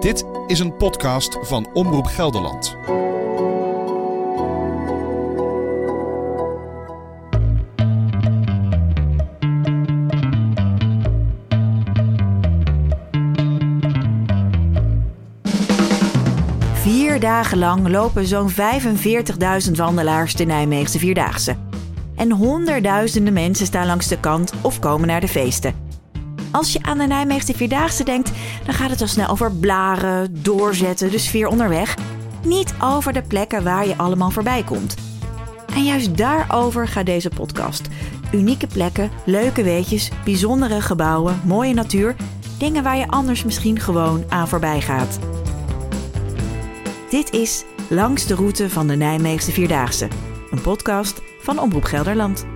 Dit is een podcast van Omroep Gelderland. Vier dagen lang lopen zo'n 45.000 wandelaars de Nijmeegse Vierdaagse. En honderdduizenden mensen staan langs de kant of komen naar de feesten. Als je aan de Nijmeegse Vierdaagse denkt, dan gaat het al snel over blaren, doorzetten, de sfeer onderweg. Niet over de plekken waar je allemaal voorbij komt. En juist daarover gaat deze podcast. Unieke plekken, leuke weetjes, bijzondere gebouwen, mooie natuur. Dingen waar je anders misschien gewoon aan voorbij gaat. Dit is Langs de route van de Nijmeegse Vierdaagse. Een podcast van Omroep Gelderland.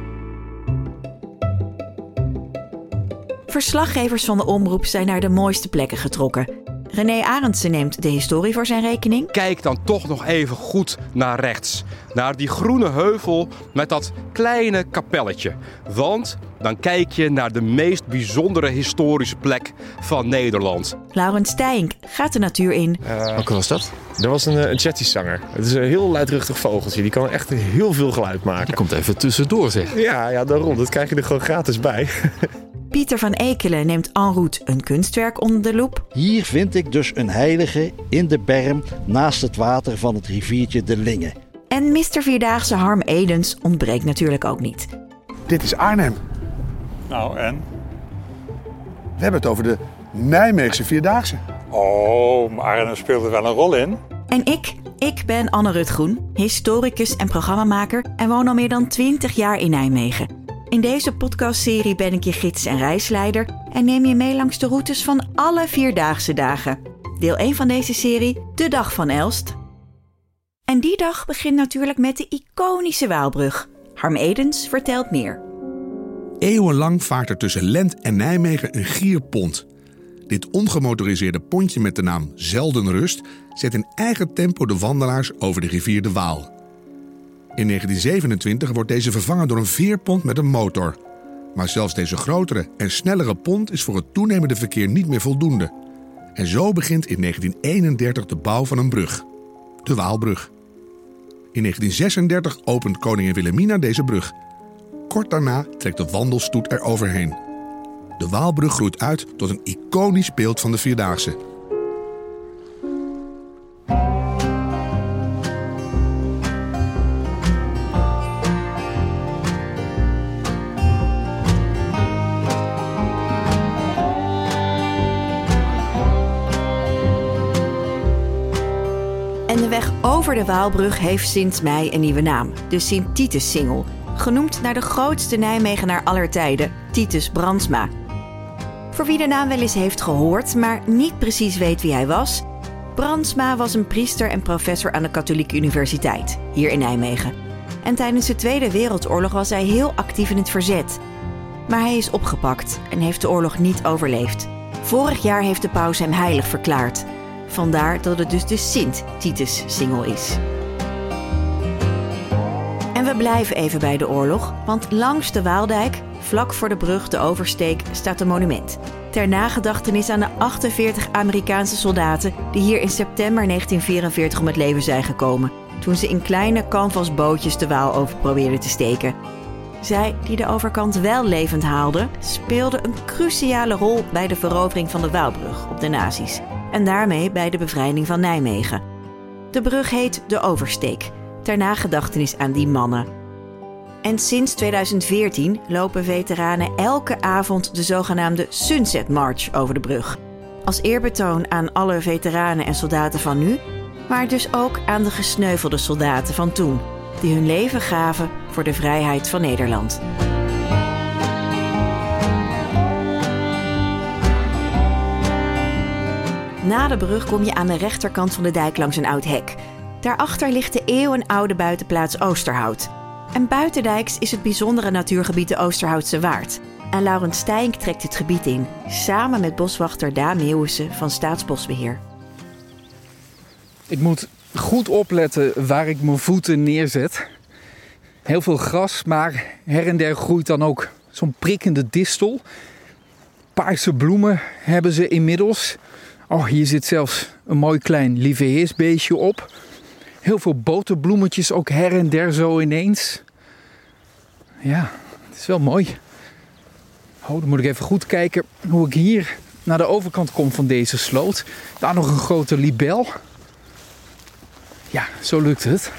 Verslaggevers van de omroep zijn naar de mooiste plekken getrokken. René Arendsen neemt de historie voor zijn rekening. Kijk dan toch nog even goed naar rechts. Naar die groene heuvel met dat kleine kapelletje. Want dan kijk je naar de meest bijzondere historische plek van Nederland. Laurens Stijnk gaat de natuur in. Welke was dat? Dat was een, eh, een. Het is een heel luidruchtig vogeltje. Die kan echt heel veel geluid maken. Die komt even tussendoor, zeg. Ja, ja, daarom. Dat krijg je er gewoon gratis bij. Pieter van Ekelen neemt en route een kunstwerk onder de loep. Hier vind ik dus een heilige in de berm naast het water van het riviertje de Linge. En Mr. Vierdaagse Harm Edens ontbreekt natuurlijk ook niet. Dit is Arnhem. Nou, en? We hebben het over de Nijmeegse Vierdaagse. Oh, maar Arnhem speelt er wel een rol in. En ik, ik ben Anne Rutgroen, historicus en programmamaker en woon al meer dan 20 jaar in Nijmegen. In deze podcastserie ben ik je gids en reisleider en neem je mee langs de routes van alle vierdaagse dagen. Deel 1 van deze serie, de dag van Elst. En die dag begint natuurlijk met de iconische Waalbrug. Harm Edens vertelt meer. Eeuwenlang vaart er tussen Lent en Nijmegen een gierpont. Dit ongemotoriseerde pontje met de naam Zeldenrust zet in eigen tempo de wandelaars over de rivier de Waal. In 1927 wordt deze vervangen door een veerpont met een motor. Maar zelfs deze grotere en snellere pont is voor het toenemende verkeer niet meer voldoende. En zo begint in 1931 de bouw van een brug, de Waalbrug. In 1936 opent koningin Wilhelmina deze brug. Kort daarna trekt de wandelstoet er overheen. De Waalbrug groeit uit tot een iconisch beeld van de Vierdaagse. De Waalbrug heeft sinds mei een nieuwe naam, de Sint-Titus-singel. Genoemd naar de grootste Nijmegenaar aller tijden, Titus Brandsma. Voor wie de naam wel eens heeft gehoord, maar niet precies weet wie hij was... Brandsma was een priester en professor aan de Katholieke Universiteit, hier in Nijmegen. En tijdens de Tweede Wereldoorlog was hij heel actief in het verzet. Maar hij is opgepakt en heeft de oorlog niet overleefd. Vorig jaar heeft de paus hem heilig verklaard... Vandaar dat het dus de Sint-Titus-singel is. En we blijven even bij de oorlog, want langs de Waaldijk, vlak voor de brug de oversteek, staat een monument. Ter nagedachtenis aan de 48 Amerikaanse soldaten die hier in september 1944 om het leven zijn gekomen. Toen ze in kleine canvasbootjes de Waal over probeerden te steken. Zij, die de overkant wel levend haalden, speelden een cruciale rol bij de verovering van de Waalbrug op de nazi's en daarmee bij de bevrijding van Nijmegen. De brug heet de Oversteek, ter nagedachtenis aan die mannen. En sinds 2014 lopen veteranen elke avond de zogenaamde Sunset March over de brug. Als eerbetoon aan alle veteranen en soldaten van nu, maar dus ook aan de gesneuvelde soldaten van toen, die hun leven gaven voor de vrijheid van Nederland. Na de brug kom je aan de rechterkant van de dijk langs een oud hek. Daarachter ligt de eeuwenoude buitenplaats Oosterhout. En buitendijks is het bijzondere natuurgebied de Oosterhoutse Waard. En Laurent Stijnk trekt het gebied in, samen met boswachter Daan Meeuwissen van Staatsbosbeheer. Ik moet goed opletten waar ik mijn voeten neerzet. Heel veel gras, maar her en der groeit dan ook zo'n prikkende distel. Paarse bloemen hebben ze inmiddels. Oh, hier zit zelfs een mooi klein lieveheersbeestje op. Heel veel boterbloemetjes ook her en der zo ineens. Ja, het is wel mooi. Oh, dan moet ik even goed kijken hoe ik hier naar de overkant kom van deze sloot. Daar nog een grote libel. Ja, zo lukt het.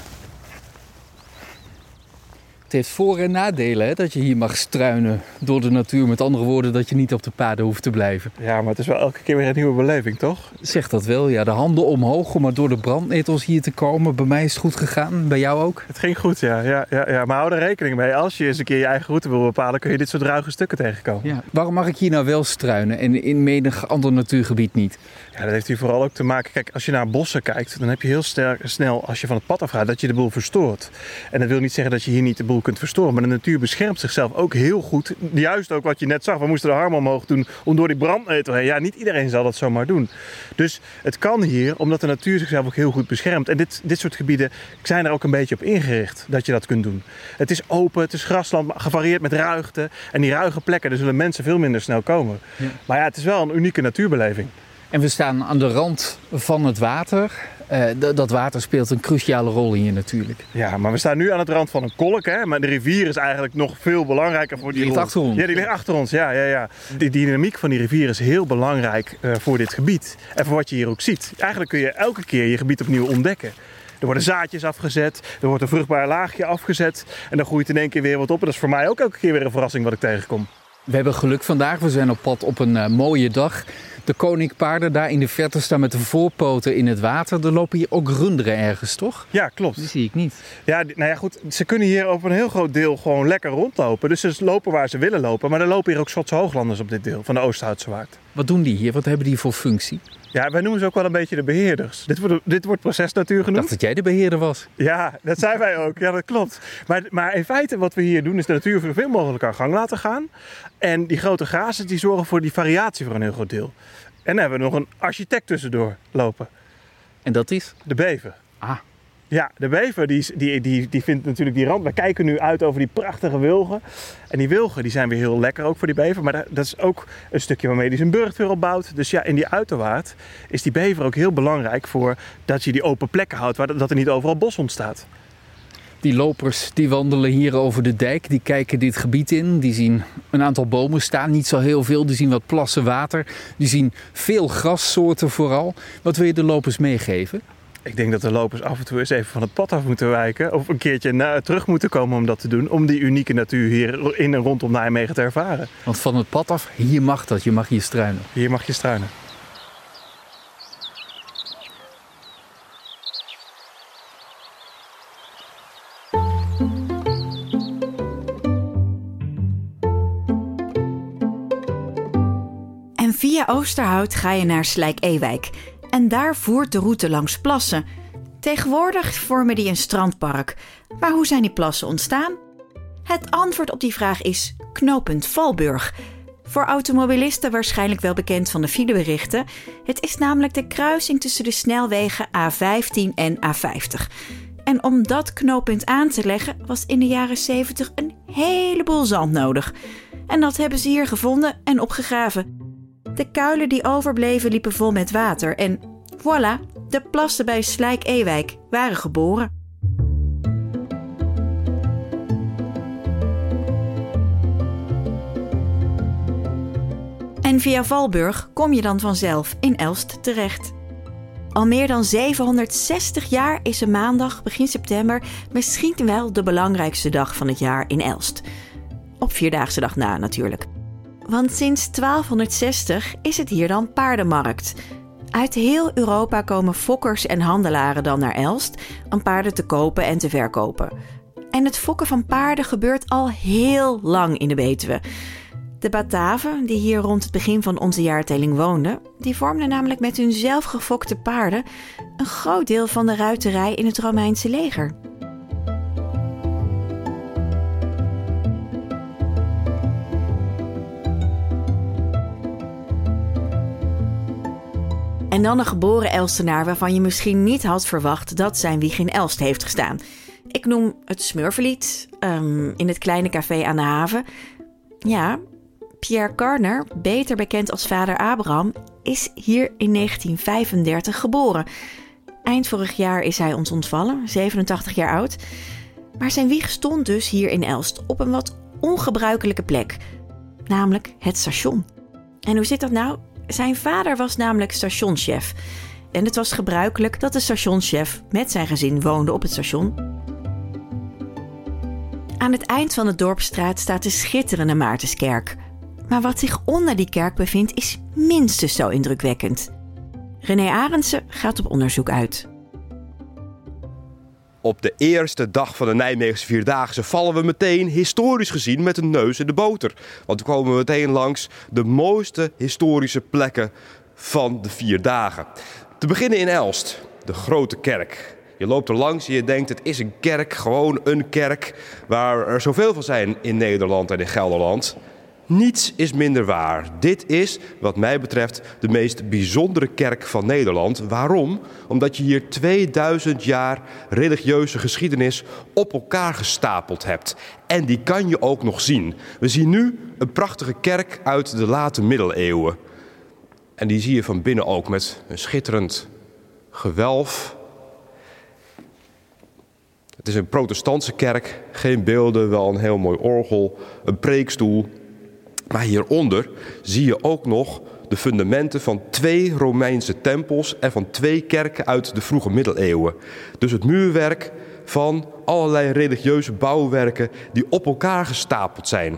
Het heeft voor- en nadelen hè, dat je hier mag struinen door de natuur. Met andere woorden, dat je niet op de paden hoeft te blijven. Ja, maar het is wel elke keer weer een nieuwe beleving, toch? Zeg dat wel, ja. De handen omhoog om maar door de brandnetels hier te komen. Bij mij is het goed gegaan, bij jou ook? Het ging goed, ja. ja, ja, ja. Maar hou er rekening mee. Als je eens een keer je eigen route wil bepalen, kun je dit soort ruige stukken tegenkomen. Ja. Waarom mag ik hier nou wel struinen en in menig ander natuurgebied niet? Ja, dat heeft hier vooral ook te maken. Kijk, als je naar bossen kijkt, dan heb je heel sterk, snel, als je van het pad afgaat, dat je de boel verstoort. En dat wil niet zeggen dat je hier niet de boel kunt verstoren. Maar de natuur beschermt zichzelf ook heel goed. Juist ook wat je net zag. We moesten de arm omhoog doen om door die brandnetel heen. Ja, niet iedereen zal dat zomaar doen. Dus het kan hier, omdat de natuur zichzelf ook heel goed beschermt. En dit, dit soort gebieden zijn er ook een beetje op ingericht dat je dat kunt doen. Het is open, het is grasland, gevarieerd met ruigte. En die ruige plekken, daar zullen mensen veel minder snel komen. Ja. Maar ja, het is wel een unieke natuurbeleving. En we staan aan de rand van het water. Eh, dat water speelt een cruciale rol hier natuurlijk. Ja, maar we staan nu aan het rand van een kolk. Hè? Maar de rivier is eigenlijk nog veel belangrijker voor die Die ligt rol. achter ons. Ja, die ligt achter ons. Ja, ja, ja. Die dynamiek van die rivier is heel belangrijk eh, voor dit gebied. En voor wat je hier ook ziet. Eigenlijk kun je elke keer je gebied opnieuw ontdekken. Er worden zaadjes afgezet, er wordt een vruchtbaar laagje afgezet. En dan groeit in één keer weer wat op. En dat is voor mij ook elke keer weer een verrassing wat ik tegenkom. We hebben geluk vandaag. We zijn op pad op een eh, mooie dag. De koninkpaarden daar in de verte staan met de voorpoten in het water. Er lopen hier ook runderen ergens, toch? Ja, klopt. Die zie ik niet. Ja, nou ja, goed. Ze kunnen hier op een heel groot deel gewoon lekker rondlopen. Dus ze lopen waar ze willen lopen. Maar er lopen hier ook Schotse hooglanders op dit deel van de Oosthoutse Waard. Wat doen die hier? Wat hebben die voor functie? Ja, wij noemen ze ook wel een beetje de beheerders. Dit wordt, dit wordt procesnatuur Ik genoemd. dacht dat jij de beheerder was. Ja, dat zijn wij ook. Ja, dat klopt. Maar, maar in feite wat we hier doen is de natuur zoveel mogelijk aan gang laten gaan. En die grote grazen die zorgen voor die variatie voor een heel groot deel. En dan hebben we nog een architect tussendoor lopen. En dat is? De bever. Ah. Ja, de bever die, die, die, die vindt natuurlijk die rand. We kijken nu uit over die prachtige wilgen. En die wilgen die zijn weer heel lekker ook voor die bever. Maar dat, dat is ook een stukje waarmee hij zijn burcht weer opbouwt. Dus ja, in die uiterwaard is die bever ook heel belangrijk voor dat je die open plekken houdt. Waar, dat er niet overal bos ontstaat. Die lopers die wandelen hier over de dijk, die kijken dit gebied in. Die zien een aantal bomen staan, niet zo heel veel. Die zien wat plassen water. Die zien veel grassoorten vooral. Wat wil je de lopers meegeven? Ik denk dat de lopers af en toe eens even van het pad af moeten wijken. Of een keertje na, terug moeten komen om dat te doen. Om die unieke natuur hier in en rondom Nijmegen te ervaren. Want van het pad af, hier mag dat. Je mag hier struinen. Hier mag je struinen. En via Oosterhout ga je naar Slijk-Ewijk. En daar voert de route langs plassen. Tegenwoordig vormen die een strandpark. Maar hoe zijn die plassen ontstaan? Het antwoord op die vraag is knooppunt Valburg. Voor automobilisten waarschijnlijk wel bekend van de fileberichten. Het is namelijk de kruising tussen de snelwegen A15 en A50. En om dat knooppunt aan te leggen was in de jaren 70 een heleboel zand nodig. En dat hebben ze hier gevonden en opgegraven. De kuilen die overbleven liepen vol met water en voilà, de plassen bij Slijk-Ewijk waren geboren. En via Valburg kom je dan vanzelf in Elst terecht. Al meer dan 760 jaar is een maandag begin september misschien wel de belangrijkste dag van het jaar in Elst. Op Vierdaagse dag na natuurlijk. Want sinds 1260 is het hier dan paardenmarkt. Uit heel Europa komen fokkers en handelaren dan naar Elst om paarden te kopen en te verkopen. En het fokken van paarden gebeurt al heel lang in de Betuwe. De Bataven, die hier rond het begin van onze jaartelling woonden, die vormden namelijk met hun zelfgefokte paarden een groot deel van de ruiterij in het Romeinse leger. En dan een geboren Elstenaar waarvan je misschien niet had verwacht dat zijn wieg in Elst heeft gestaan. Ik noem het Smurflied ehm, in het kleine café aan de haven. Ja, Pierre Carner, beter bekend als vader Abraham, is hier in 1935 geboren. Eind vorig jaar is hij ons ontvallen, 87 jaar oud. Maar zijn wieg stond dus hier in Elst op een wat ongebruikelijke plek, namelijk het station. En hoe zit dat nou? Zijn vader was namelijk stationschef. En het was gebruikelijk dat de stationschef met zijn gezin woonde op het station. Aan het eind van de dorpstraat staat de schitterende Maartenskerk. Maar wat zich onder die kerk bevindt is minstens zo indrukwekkend. René Arendsen gaat op onderzoek uit. Op de eerste dag van de Nijmeegse Vierdaagse vallen we meteen, historisch gezien, met een neus in de boter. Want we komen meteen langs de mooiste historische plekken van de vier dagen. Te beginnen in Elst, de grote kerk. Je loopt er langs en je denkt, het is een kerk, gewoon een kerk, waar er zoveel van zijn in Nederland en in Gelderland. Niets is minder waar. Dit is, wat mij betreft, de meest bijzondere kerk van Nederland. Waarom? Omdat je hier 2000 jaar religieuze geschiedenis op elkaar gestapeld hebt. En die kan je ook nog zien. We zien nu een prachtige kerk uit de late middeleeuwen. En die zie je van binnen ook met een schitterend gewelf. Het is een protestantse kerk, geen beelden, wel een heel mooi orgel, een preekstoel. Maar hieronder zie je ook nog de fundamenten van twee Romeinse tempels en van twee kerken uit de vroege middeleeuwen. Dus het muurwerk van allerlei religieuze bouwwerken die op elkaar gestapeld zijn.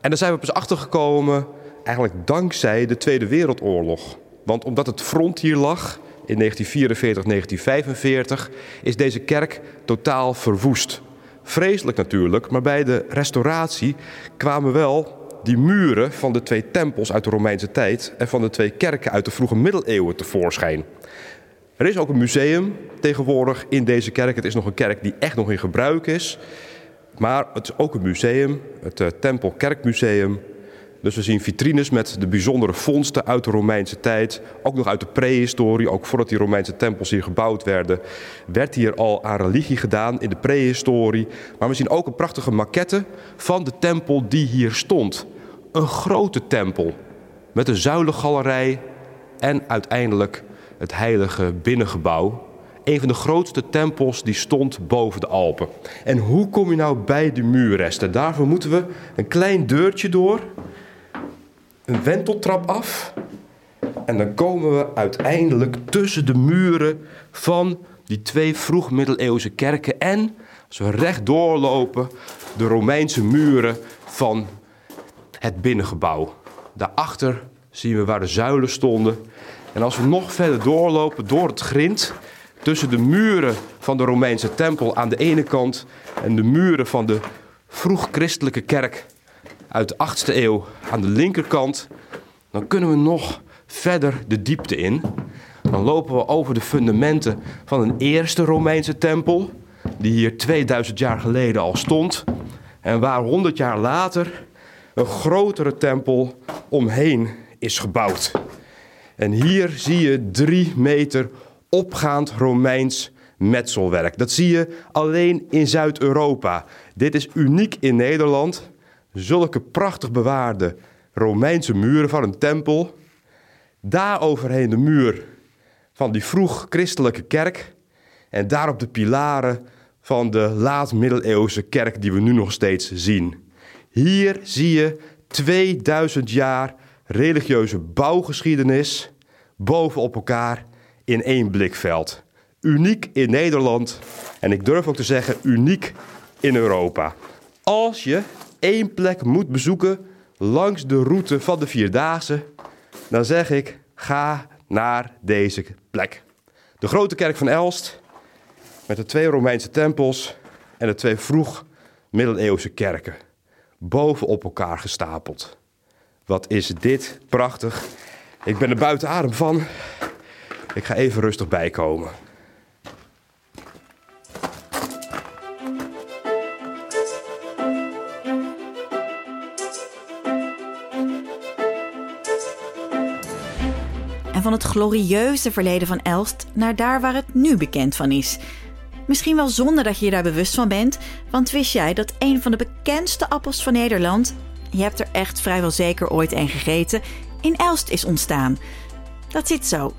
En daar zijn we pas achtergekomen eigenlijk dankzij de Tweede Wereldoorlog. Want omdat het front hier lag in 1944, 1945, is deze kerk totaal verwoest. Vreselijk natuurlijk, maar bij de restauratie kwamen wel die muren van de twee tempels uit de Romeinse tijd en van de twee kerken uit de vroege middeleeuwen tevoorschijn. Er is ook een museum tegenwoordig in deze kerk. Het is nog een kerk die echt nog in gebruik is. Maar het is ook een museum, het uh, Tempelkerkmuseum. Dus we zien vitrines met de bijzondere vondsten uit de Romeinse tijd. Ook nog uit de prehistorie, ook voordat die Romeinse tempels hier gebouwd werden. Werd hier al aan religie gedaan in de prehistorie. Maar we zien ook een prachtige maquette van de tempel die hier stond. Een grote tempel met een zuilengalerij en uiteindelijk het heilige binnengebouw. Een van de grootste tempels die stond boven de Alpen. En hoe kom je nou bij de muurresten? Daarvoor moeten we een klein deurtje door een wenteltrap af. En dan komen we uiteindelijk tussen de muren van die twee vroegmiddeleeuwse kerken. En als we recht doorlopen, de Romeinse muren van het binnengebouw. Daarachter zien we waar de zuilen stonden. En als we nog verder doorlopen door het grind, tussen de muren van de Romeinse tempel aan de ene kant en de muren van de vroeg-christelijke kerk uit de 8e eeuw aan de linkerkant, dan kunnen we nog verder de diepte in. Dan lopen we over de fundamenten van een eerste Romeinse tempel, die hier 2000 jaar geleden al stond, en waar 100 jaar later een grotere tempel omheen is gebouwd. En hier zie je drie meter opgaand Romeins metselwerk. Dat zie je alleen in Zuid-Europa. Dit is uniek in Nederland zulke prachtig bewaarde Romeinse muren van een tempel. Daar overheen de muur van die vroeg christelijke kerk. En daarop de pilaren van de laat-middeleeuwse kerk die we nu nog steeds zien. Hier zie je 2000 jaar religieuze bouwgeschiedenis bovenop elkaar in één blikveld. Uniek in Nederland en ik durf ook te zeggen uniek in Europa. Als je één plek moet bezoeken langs de route van de Vierdaagse, dan zeg ik: ga naar deze plek. De grote kerk van Elst, met de twee Romeinse tempels en de twee vroeg middeleeuwse kerken, boven op elkaar gestapeld. Wat is dit prachtig. Ik ben er buiten adem van. Ik ga even rustig bijkomen. Van het glorieuze verleden van Elst naar daar waar het nu bekend van is. Misschien wel zonder dat je je daar bewust van bent, want wist jij dat een van de bekendste appels van Nederland je hebt er echt vrijwel zeker ooit een gegeten, in Elst is ontstaan. Dat zit zo.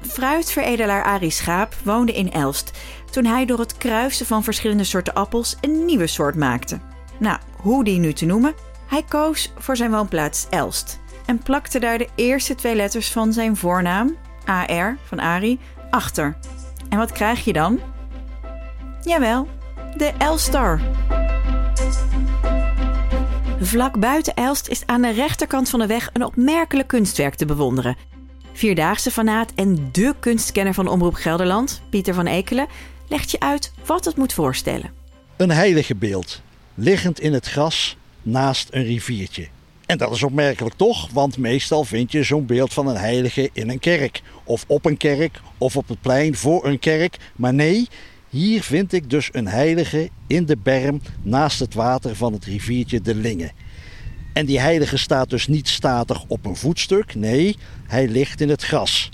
Fruitveredelaar Arie Schaap woonde in Elst toen hij door het kruisen van verschillende soorten appels een nieuwe soort maakte. Nou, hoe die nu te noemen? Hij koos voor zijn woonplaats Elst en plakte daar de eerste twee letters van zijn voornaam, AR van Arie, achter. En wat krijg je dan? Jawel, de Elstar. Vlak buiten Elst is aan de rechterkant van de weg een opmerkelijk kunstwerk te bewonderen. Vierdaagse fanaat en dé kunstkenner van Omroep Gelderland, Pieter van Ekelen, legt je uit wat het moet voorstellen. Een heilige beeld, liggend in het gras naast een riviertje. En dat is opmerkelijk toch, want meestal vind je zo'n beeld van een heilige in een kerk. Of op een kerk, of op het plein voor een kerk. Maar nee, hier vind ik dus een heilige in de berm naast het water van het riviertje de Linge. En die heilige staat dus niet statig op een voetstuk, nee, hij ligt in het gras.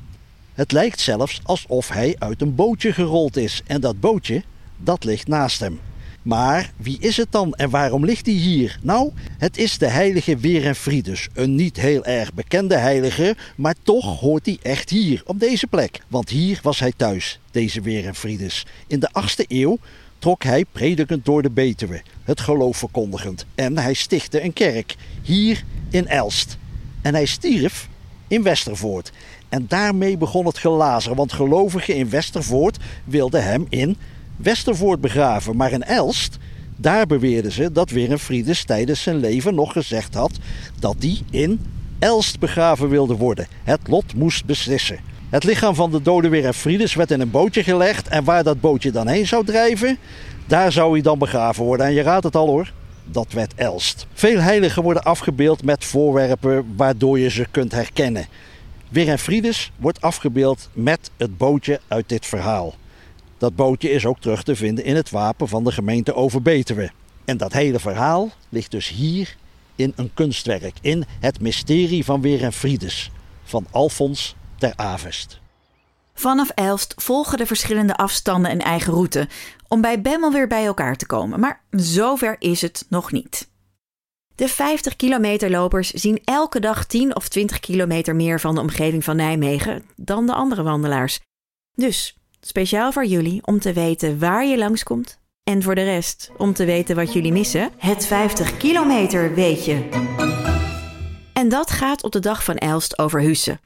Het lijkt zelfs alsof hij uit een bootje gerold is en dat bootje, dat ligt naast hem. Maar wie is het dan en waarom ligt hij hier? Nou, het is de heilige Werenfridus. Een niet heel erg bekende heilige, maar toch hoort hij echt hier, op deze plek. Want hier was hij thuis, deze Werenfridus. In de 8e eeuw trok hij predikend door de Betuwe, het geloof verkondigend. En hij stichtte een kerk, hier in Elst. En hij stierf in Westervoort. En daarmee begon het gelazer, want gelovigen in Westervoort wilden hem in Westervoort begraven. Maar in Elst, daar beweerden ze dat Werenfridus tijdens zijn leven nog gezegd had dat hij in Elst begraven wilde worden. Het lot moest beslissen. Het lichaam van de dode Werenfridus werd in een bootje gelegd en waar dat bootje dan heen zou drijven, daar zou hij dan begraven worden. En je raadt het al hoor, dat werd Elst. Veel heiligen worden afgebeeld met voorwerpen waardoor je ze kunt herkennen. Werenfridus wordt afgebeeld met het bootje uit dit verhaal. Dat bootje is ook terug te vinden in het wapen van de gemeente Overbetuwe. En dat hele verhaal ligt dus hier in een kunstwerk, in het mysterie van Werenfridus van Alfons ter Avest. Vanaf Elst volgen de verschillende afstanden een eigen route om bij Bemmel weer bij elkaar te komen, maar zover is het nog niet. De 50 kilometer lopers zien elke dag 10 of 20 kilometer meer van de omgeving van Nijmegen dan de andere wandelaars. Dus speciaal voor jullie om te weten waar je langskomt en voor de rest om te weten wat jullie missen, het 50 kilometer weet je. En dat gaat op de dag van Elst over Husse.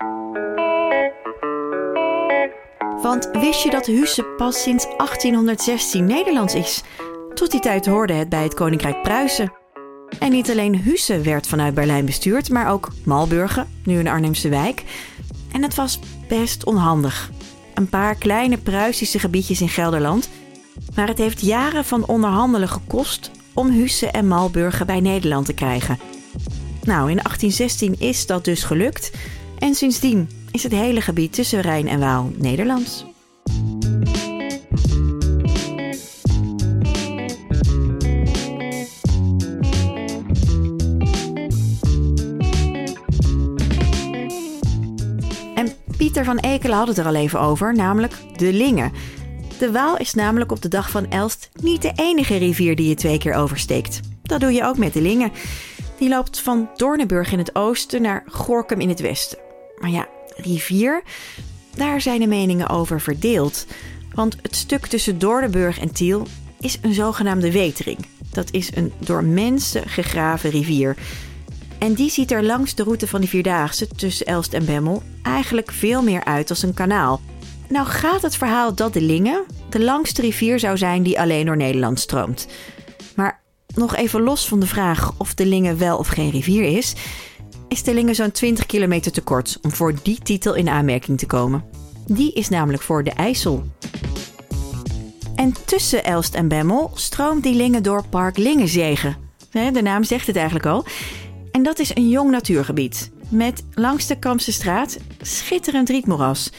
Want wist je dat Husse pas sinds 1816 Nederlands is? Tot die tijd hoorde het bij het Koninkrijk Pruisen. En niet alleen Husse werd vanuit Berlijn bestuurd, maar ook Malburgen, nu een Arnhemse wijk. En het was best onhandig. Een paar kleine Pruisische gebiedjes in Gelderland. Maar het heeft jaren van onderhandelen gekost om Husse en Malburgen bij Nederland te krijgen. Nou, in 1816 is dat dus gelukt. En sindsdien is het hele gebied tussen Rijn en Waal Nederlands. Pieter van Ekelen had het er al even over, namelijk de Lingen. De Waal is namelijk op de dag van Elst niet de enige rivier die je twee keer oversteekt. Dat doe je ook met de Lingen. Die loopt van Doornenburg in het oosten naar Gorkum in het westen. Maar ja, rivier, daar zijn de meningen over verdeeld. Want het stuk tussen Doornenburg en Tiel is een zogenaamde wetering. Dat is een door mensen gegraven rivier. En die ziet er langs de route van de Vierdaagse tussen Elst en Bemmel eigenlijk veel meer uit als een kanaal. Nou gaat het verhaal dat de Linge de langste rivier zou zijn die alleen door Nederland stroomt. Maar nog even los van de vraag of de Linge wel of geen rivier is, is de Linge zo'n 20 kilometer te kort om voor die titel in aanmerking te komen. Die is namelijk voor de IJssel. En tussen Elst en Bemmel stroomt die Linge door Park Lingenzegen. De naam zegt het eigenlijk al. En dat is een jong natuurgebied. Met langs de Kampse straat schitterend rietmoeras.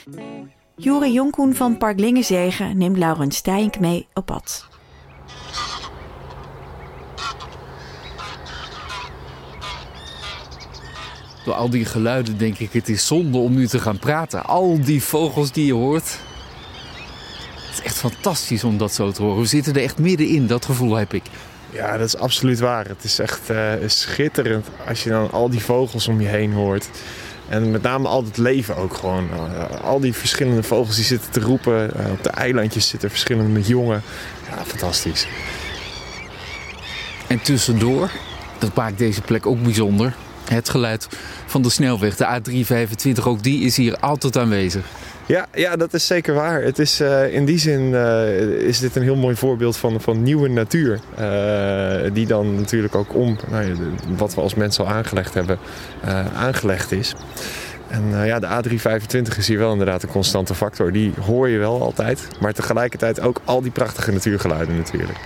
Jure Jonkoen van Park Lingenzegen neemt Laurens Stijnk mee op pad. Door al die geluiden denk ik, het is zonde om nu te gaan praten. Al die vogels die je hoort. Het is echt fantastisch om dat zo te horen. We zitten er echt middenin, dat gevoel heb ik. Ja, dat is absoluut waar. Het is echt uh, schitterend als je dan al die vogels om je heen hoort. En met name al het leven ook gewoon. Uh, al die verschillende vogels die zitten te roepen. Uh, op de eilandjes zitten verschillende jongen. Ja, fantastisch. En tussendoor, dat maakt deze plek ook bijzonder. Het geluid van de snelweg, de A325, ook die is hier altijd aanwezig. Ja, ja, dat is zeker waar. Het is, uh, in die zin uh, is dit een heel mooi voorbeeld van, van nieuwe natuur. Uh, die dan natuurlijk ook om nou wat we als mensen al aangelegd hebben, aangelegd is. En ja, de A325 is hier wel inderdaad een constante factor. Die hoor je wel altijd. Maar tegelijkertijd ook al die prachtige natuurgeluiden natuurlijk.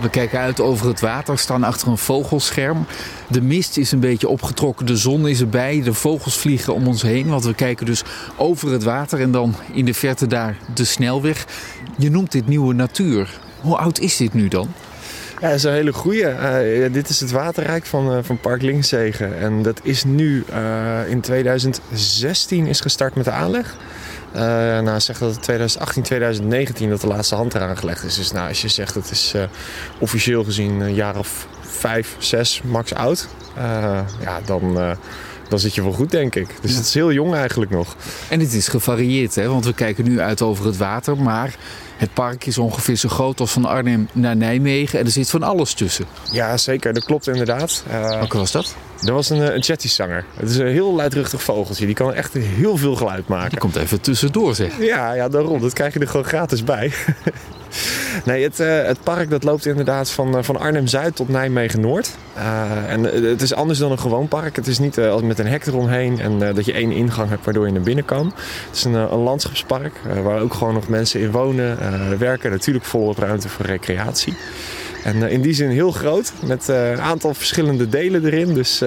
We kijken uit over het water, staan achter een vogelscherm. De mist is een beetje opgetrokken, de zon is erbij, de vogels vliegen om ons heen. Want we kijken dus over het water en dan in de verte daar de snelweg. Je noemt dit nieuwe natuur. Hoe oud is dit nu dan? Ja, dat is een hele goeie. Uh, dit is het waterrijk van, uh, van Park Linkzegen. En dat is nu uh, in 2016 is gestart met de aanleg. Uh, nou, zeg dat het 2018, 2019 dat de laatste hand eraan gelegd is. Dus nou, als je zegt het is uh, officieel gezien een jaar of vijf, zes max oud. Uh, ja, dan, dan zit je wel goed, denk ik. Dus het is heel jong eigenlijk nog. En het is gevarieerd, hè? want we kijken nu uit over het water. Maar het park is ongeveer zo groot als van Arnhem naar Nijmegen. En er zit van alles tussen. Ja, zeker. Dat klopt inderdaad. Welke was dat? Dat was een, een zanger. Het is een heel luidruchtig vogeltje. Die kan echt heel veel geluid maken. Die komt even tussendoor, zeg. Ja, ja daarom. Dat krijg je er gewoon gratis bij. nee, het, uh, het park dat loopt inderdaad van, uh, van Arnhem-Zuid tot Nijmegen-Noord. Uh, en het is anders dan een gewoon park. Het is niet met een hek eromheen en dat je één ingang hebt waardoor je naar binnen kan. Het is een, een landschapspark waar ook gewoon nog mensen in wonen, werken. Natuurlijk volop ruimte voor recreatie. En in die zin heel groot, met een aantal verschillende delen erin. Dus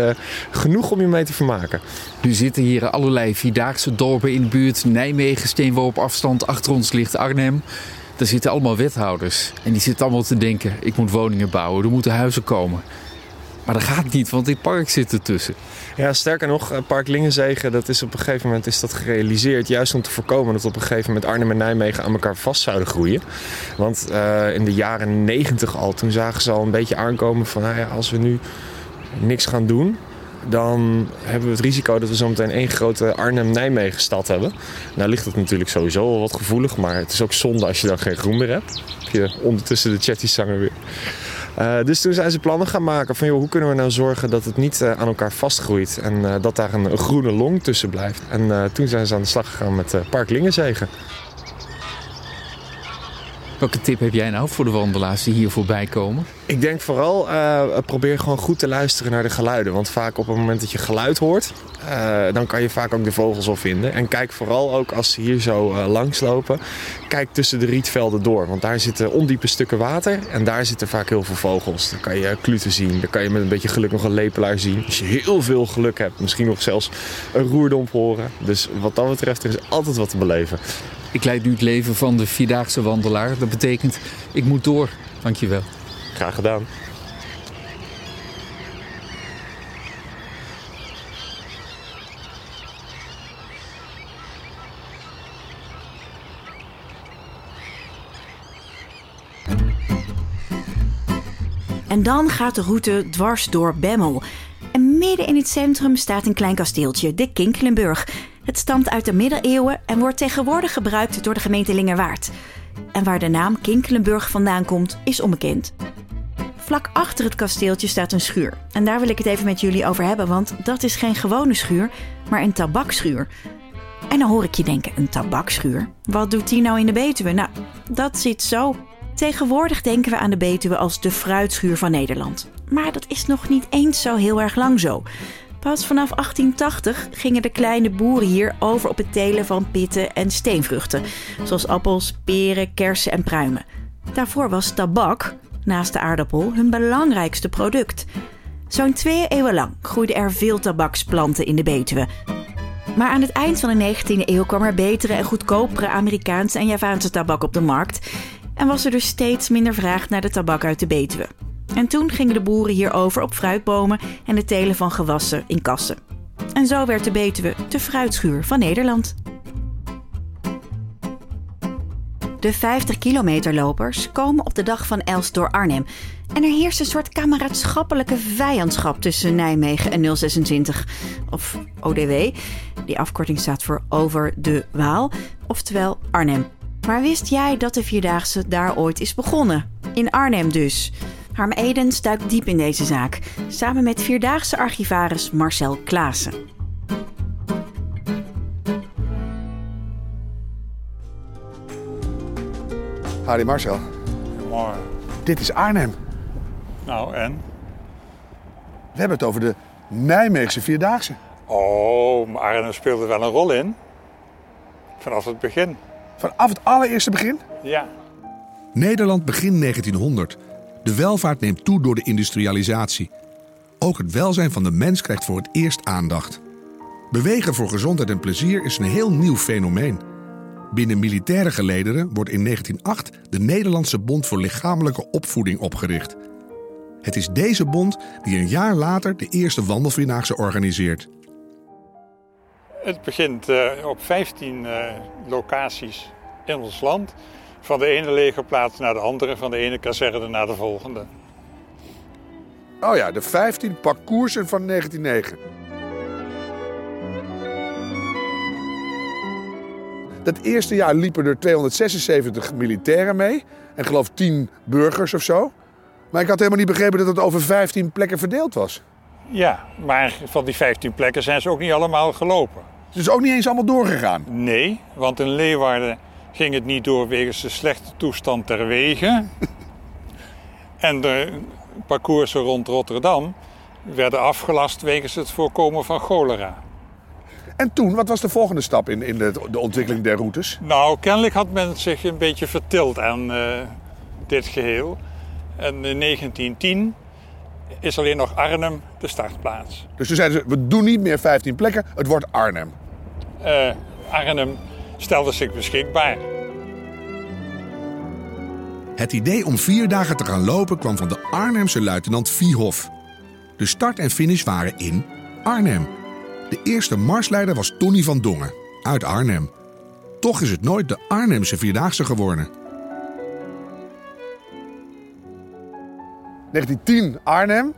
genoeg om je mee te vermaken. Nu zitten hier allerlei vierdaagse dorpen in de buurt. Nijmegen, steenworp afstand. Achter ons ligt Arnhem. Daar zitten allemaal wethouders. En die zitten allemaal te denken, ik moet woningen bouwen, er moeten huizen komen. Maar dat gaat niet, want dit park zit ertussen. Ja, sterker nog, Park Lingenzegen, dat is op een gegeven moment is dat gerealiseerd. Juist om te voorkomen dat op een gegeven moment Arnhem en Nijmegen aan elkaar vast zouden groeien. Want uh, in de jaren negentig al, toen zagen ze al een beetje aankomen van... Nou ja, als we nu niks gaan doen, dan hebben we het risico dat we zometeen één grote Arnhem-Nijmegen stad hebben. Nou ligt het natuurlijk sowieso al wat gevoelig, maar het is ook zonde als je dan geen groen meer hebt. Heb je ondertussen de chatty-zanger weer. Uh, dus toen zijn ze plannen gaan maken van joh, hoe kunnen we nou zorgen dat het niet uh, aan elkaar vastgroeit en uh, dat daar een, een, groene long tussen blijft. En toen zijn ze aan de slag gegaan met Park Lingenzegen. Welke tip heb jij nou voor de wandelaars die hier voorbij komen? Ik denk vooral, uh, probeer gewoon goed te luisteren naar de geluiden. Want vaak op het moment dat je geluid hoort, uh, dan kan je vaak ook de vogels al vinden. En kijk vooral ook als ze hier zo uh, langslopen, kijk tussen de rietvelden door. Want daar zitten ondiepe stukken water en daar zitten vaak heel veel vogels. Dan kan je kluten zien, dan kan je met een beetje geluk nog een lepelaar zien. Als je heel veel geluk hebt, misschien nog zelfs een roerdomp horen. Dus wat dat betreft, er is altijd wat te beleven. Ik leid nu het leven van de vierdaagse wandelaar. Dat betekent, ik moet door. Dankjewel. Graag gedaan. En dan gaat de route dwars door Bemmel. En midden in het centrum staat een klein kasteeltje, de Kinkelenburg. Het stamt uit de middeleeuwen en wordt tegenwoordig gebruikt door de gemeente Lingerwaard. En waar de naam Kinkelenburg vandaan komt, is onbekend. Vlak achter het kasteeltje staat een schuur. En daar wil ik het even met jullie over hebben, want dat is geen gewone schuur, maar een tabakschuur. En dan hoor ik je denken, een tabakschuur? Wat doet die nou in de Betuwe? Nou, dat zit zo. Tegenwoordig denken we aan de Betuwe als de fruitschuur van Nederland. Maar dat is nog niet eens zo heel erg lang zo. Pas vanaf 1880 gingen de kleine boeren hier over op het telen van pitten en steenvruchten, zoals appels, peren, kersen en pruimen. Daarvoor was tabak, naast de aardappel, hun belangrijkste product. Zo'n twee eeuwen lang groeiden er veel tabaksplanten in de Betuwe. Maar aan het eind van de 19e eeuw kwam er betere en goedkopere Amerikaanse en Javaanse tabak op de markt en was er dus steeds minder vraag naar de tabak uit de Betuwe. En toen gingen de boeren hier over op fruitbomen en het telen van gewassen in kassen. En zo werd de Betuwe de fruitschuur van Nederland. De 50 kilometer lopers komen op de dag van Elst door Arnhem. En er heerst een soort kameraadschappelijke vijandschap tussen Nijmegen en 026. Of ODW. Die afkorting staat voor Over de Waal. Oftewel Arnhem. Maar wist jij dat de Vierdaagse daar ooit is begonnen? In Arnhem dus. Harm Edens duikt diep in deze zaak. Samen met Vierdaagse archivaris Marcel Klaassen. Harry Marcel, Mooi. dit is Arnhem. Nou, en? We hebben het over de Nijmeegse Vierdaagse. Oh, maar Arnhem speelde wel een rol in. Vanaf het begin. Vanaf het allereerste begin. Ja. Nederland begin 1900. De welvaart neemt toe door de industrialisatie. Ook het welzijn van de mens krijgt voor het eerst aandacht. Bewegen voor gezondheid en plezier is een heel nieuw fenomeen. Binnen militaire gelederen wordt in 1908 de Nederlandse Bond voor Lichamelijke Opvoeding opgericht. Het is deze bond die een jaar later de eerste wandelvierdaagse organiseert. Het begint eh, op 15 eh, locaties in ons land. Van de ene legerplaats naar de andere, van de ene kazerne naar de volgende. Oh ja, de 15 parcoursen van 1909. Dat eerste jaar liepen er 276 militairen mee. En geloof 10 burgers of zo. Maar ik had helemaal niet begrepen dat het over 15 plekken verdeeld was. Ja, maar van die 15 plekken zijn ze ook niet allemaal gelopen. Het is ook niet eens allemaal doorgegaan. Nee, want in Leeuwarden ging het niet door wegens de slechte toestand der wegen. en de parcoursen rond Rotterdam werden afgelast wegens het voorkomen van cholera. En toen, wat was de volgende stap in, in de, de ontwikkeling der routes? Nou, kennelijk had men zich een beetje vertild aan eh, dit geheel. En in 1910 is alleen nog Arnhem de startplaats. Dus toen zeiden ze, we doen niet meer 15 plekken, het wordt Arnhem. Eh, Arnhem stelde zich beschikbaar. Het idee om vier dagen te gaan lopen kwam van de Arnhemse luitenant Viehoff. De start en finish waren in Arnhem. De eerste marsleider was Tony van Dongen, uit Arnhem. Toch is het nooit de Arnhemse Vierdaagse geworden. 1910 Arnhem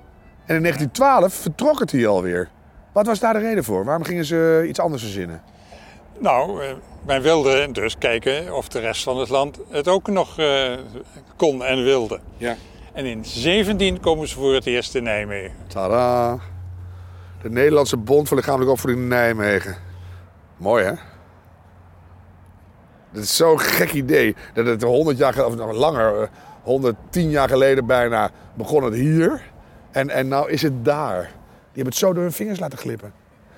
en in 1912 vertrok het hier alweer. Wat was daar de reden voor? Waarom gingen ze iets anders verzinnen? Nou, eh, men wilde dus kijken of de rest van het land het ook nog eh, kon en wilde. Ja. En in 17 komen ze voor het eerst in Nijmegen. Tada! De Nederlandse Bond voor Lichamelijke Opvoeding in Nijmegen. Mooi hè? Dat is zo'n gek idee. Dat het 100 jaar, of nog langer, eh, 110 jaar geleden bijna, begon het hier. En, en nou is het daar. Die hebben het zo door hun vingers laten glippen.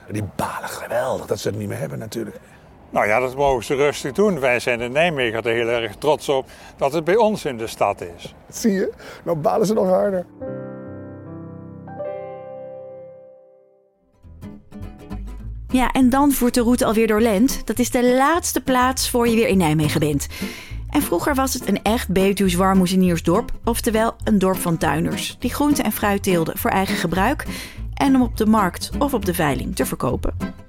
En Die balen geweldig dat ze het niet meer hebben natuurlijk. Nou ja, dat mogen ze rustig doen. Wij zijn in Nijmegen er heel erg trots op dat het bij ons in de stad is. Zie je? Nou balen ze nog harder. Ja, en dan voert de route alweer door Lent. Dat is de laatste plaats voor je weer in Nijmegen bent. En vroeger was het een echt Betuws warmoezeniersdorp, oftewel een dorp van tuinders, die groente en fruit teelden voor eigen gebruik en om op de markt of op de veiling te verkopen.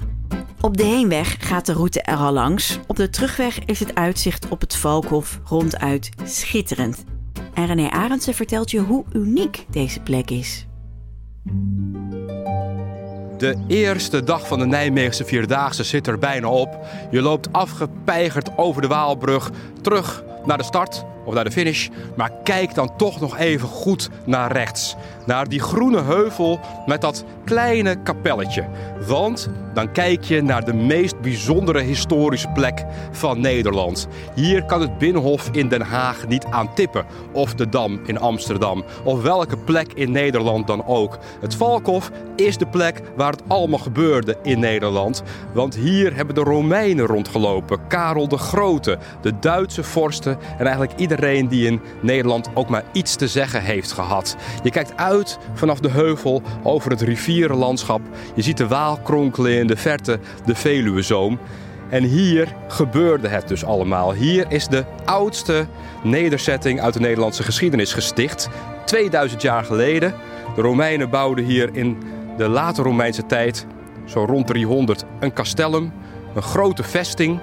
Op de heenweg gaat de route er al langs. Op de terugweg is het uitzicht op het Valkhof ronduit schitterend. En René Arendsen vertelt je hoe uniek deze plek is. De eerste dag van de Nijmeegse Vierdaagse zit er bijna op. Je loopt afgepeigerd over de Waalbrug terug naar de start of naar de finish. Maar kijk dan toch nog even goed naar rechts. Naar die groene heuvel met dat kleine kapelletje. Want dan kijk je naar de meest bijzondere historische plek van Nederland. Hier kan het Binnenhof in Den Haag niet aan tippen. Of de Dam in Amsterdam. Of welke plek in Nederland dan ook. Het Valkhof is de plek waar het allemaal gebeurde in Nederland. Want hier hebben de Romeinen rondgelopen. Karel de Grote, de Duitse vorsten en eigenlijk iedereen die in Nederland ook maar iets te zeggen heeft gehad. Je kijkt uit vanaf de heuvel over het rivierenlandschap. Je ziet de Waal kronkelen in de verte, de Veluwezoom. En hier gebeurde het dus allemaal. Hier is de oudste nederzetting uit de Nederlandse geschiedenis gesticht. 2000 jaar geleden. De Romeinen bouwden hier in de late Romeinse tijd, zo rond 300, een castellum, een grote vesting.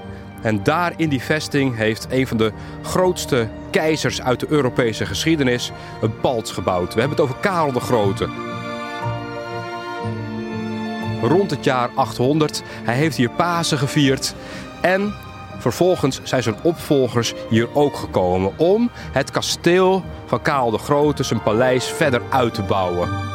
En daar in die vesting heeft een van de grootste keizers uit de Europese geschiedenis een palts gebouwd. We hebben het over Karel de Grote. Rond het jaar 800. Hij heeft hier Pasen gevierd. En vervolgens zijn zijn opvolgers hier ook gekomen om het kasteel van Karel de Grote, zijn paleis, verder uit te bouwen.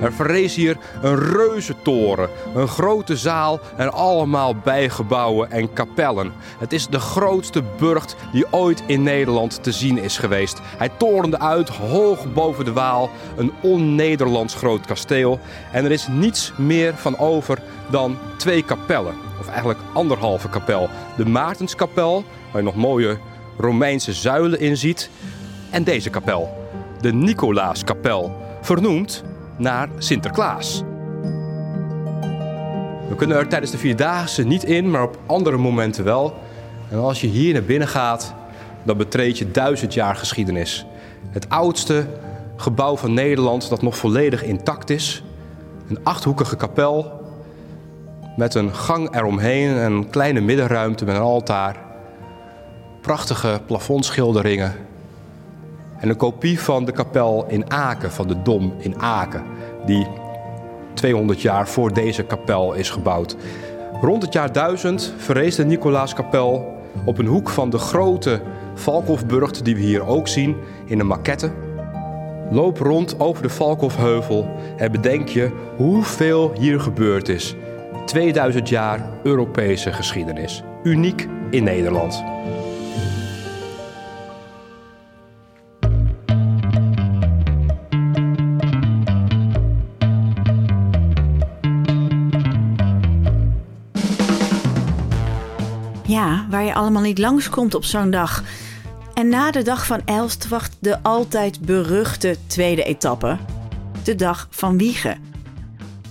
Er verrees hier een reuzentoren, een grote zaal en allemaal bijgebouwen en kapellen. Het is de grootste burcht die ooit in Nederland te zien is geweest. Hij torende uit hoog boven de Waal, een on-Nederlands groot kasteel. En er is niets meer van over dan twee kapellen, of eigenlijk anderhalve kapel. De Maartenskapel, waar je nog mooie Romeinse zuilen in ziet, en deze kapel, de Nicolaaskapel, vernoemd naar Sinterklaas. We kunnen er tijdens de Vierdaagse niet in, maar op andere momenten wel. En als je hier naar binnen gaat, dan betreed je duizend jaar geschiedenis. Het oudste gebouw van Nederland dat nog volledig intact is. Een achthoekige kapel met een gang eromheen en een kleine middenruimte met een altaar. Prachtige plafondschilderingen en een kopie van de kapel in Aken, van de Dom in Aken, die 200 jaar voor deze kapel is gebouwd. Rond het jaar 1000 verrees de Nicolaaskapel op een hoek van de grote Valkhofburgt, die we hier ook zien in een maquette. Loop rond over de Valkhofheuvel en bedenk je hoeveel hier gebeurd is. 2000 jaar Europese geschiedenis. Uniek in Nederland. Waar je allemaal niet langskomt op zo'n dag. En na de dag van Elst wacht de altijd beruchte tweede etappe. De dag van Wiegen.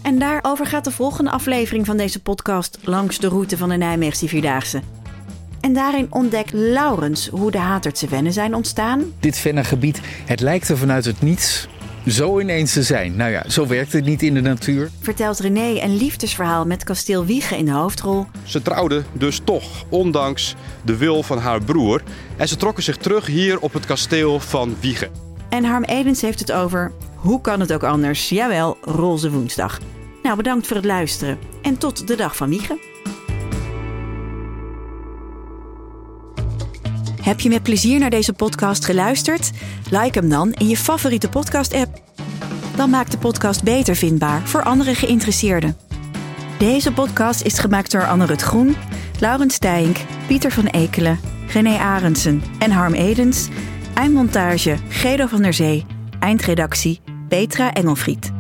En daarover gaat de volgende aflevering van deze podcast langs de route van de Nijmeegse Vierdaagse. En daarin ontdekt Laurens hoe de Hatertse Wennen zijn ontstaan. Dit Vennergebied, het lijkt er vanuit het niets zo ineens te zijn. Nou ja, zo werkt het niet in de natuur. Vertelt René een liefdesverhaal met kasteel Wiegen in de hoofdrol. Ze trouwden dus toch, ondanks de wil van haar broer. En ze trokken zich terug hier op het kasteel van Wiegen. En Harm Edens heeft het over hoe kan het ook anders? Jawel, roze woensdag. Nou, bedankt voor het luisteren en tot de dag van Wiegen. Heb je met plezier naar deze podcast geluisterd? Like hem dan in je favoriete podcast-app. Dan maakt de podcast beter vindbaar voor andere geïnteresseerden. Deze podcast is gemaakt door Anne Rut Groen, Laurens Stijnk, Pieter van Ekelen, René Arendsen en Harm Edens. Eindmontage Gedo van der Zee. Eindredactie Petra Engelfried.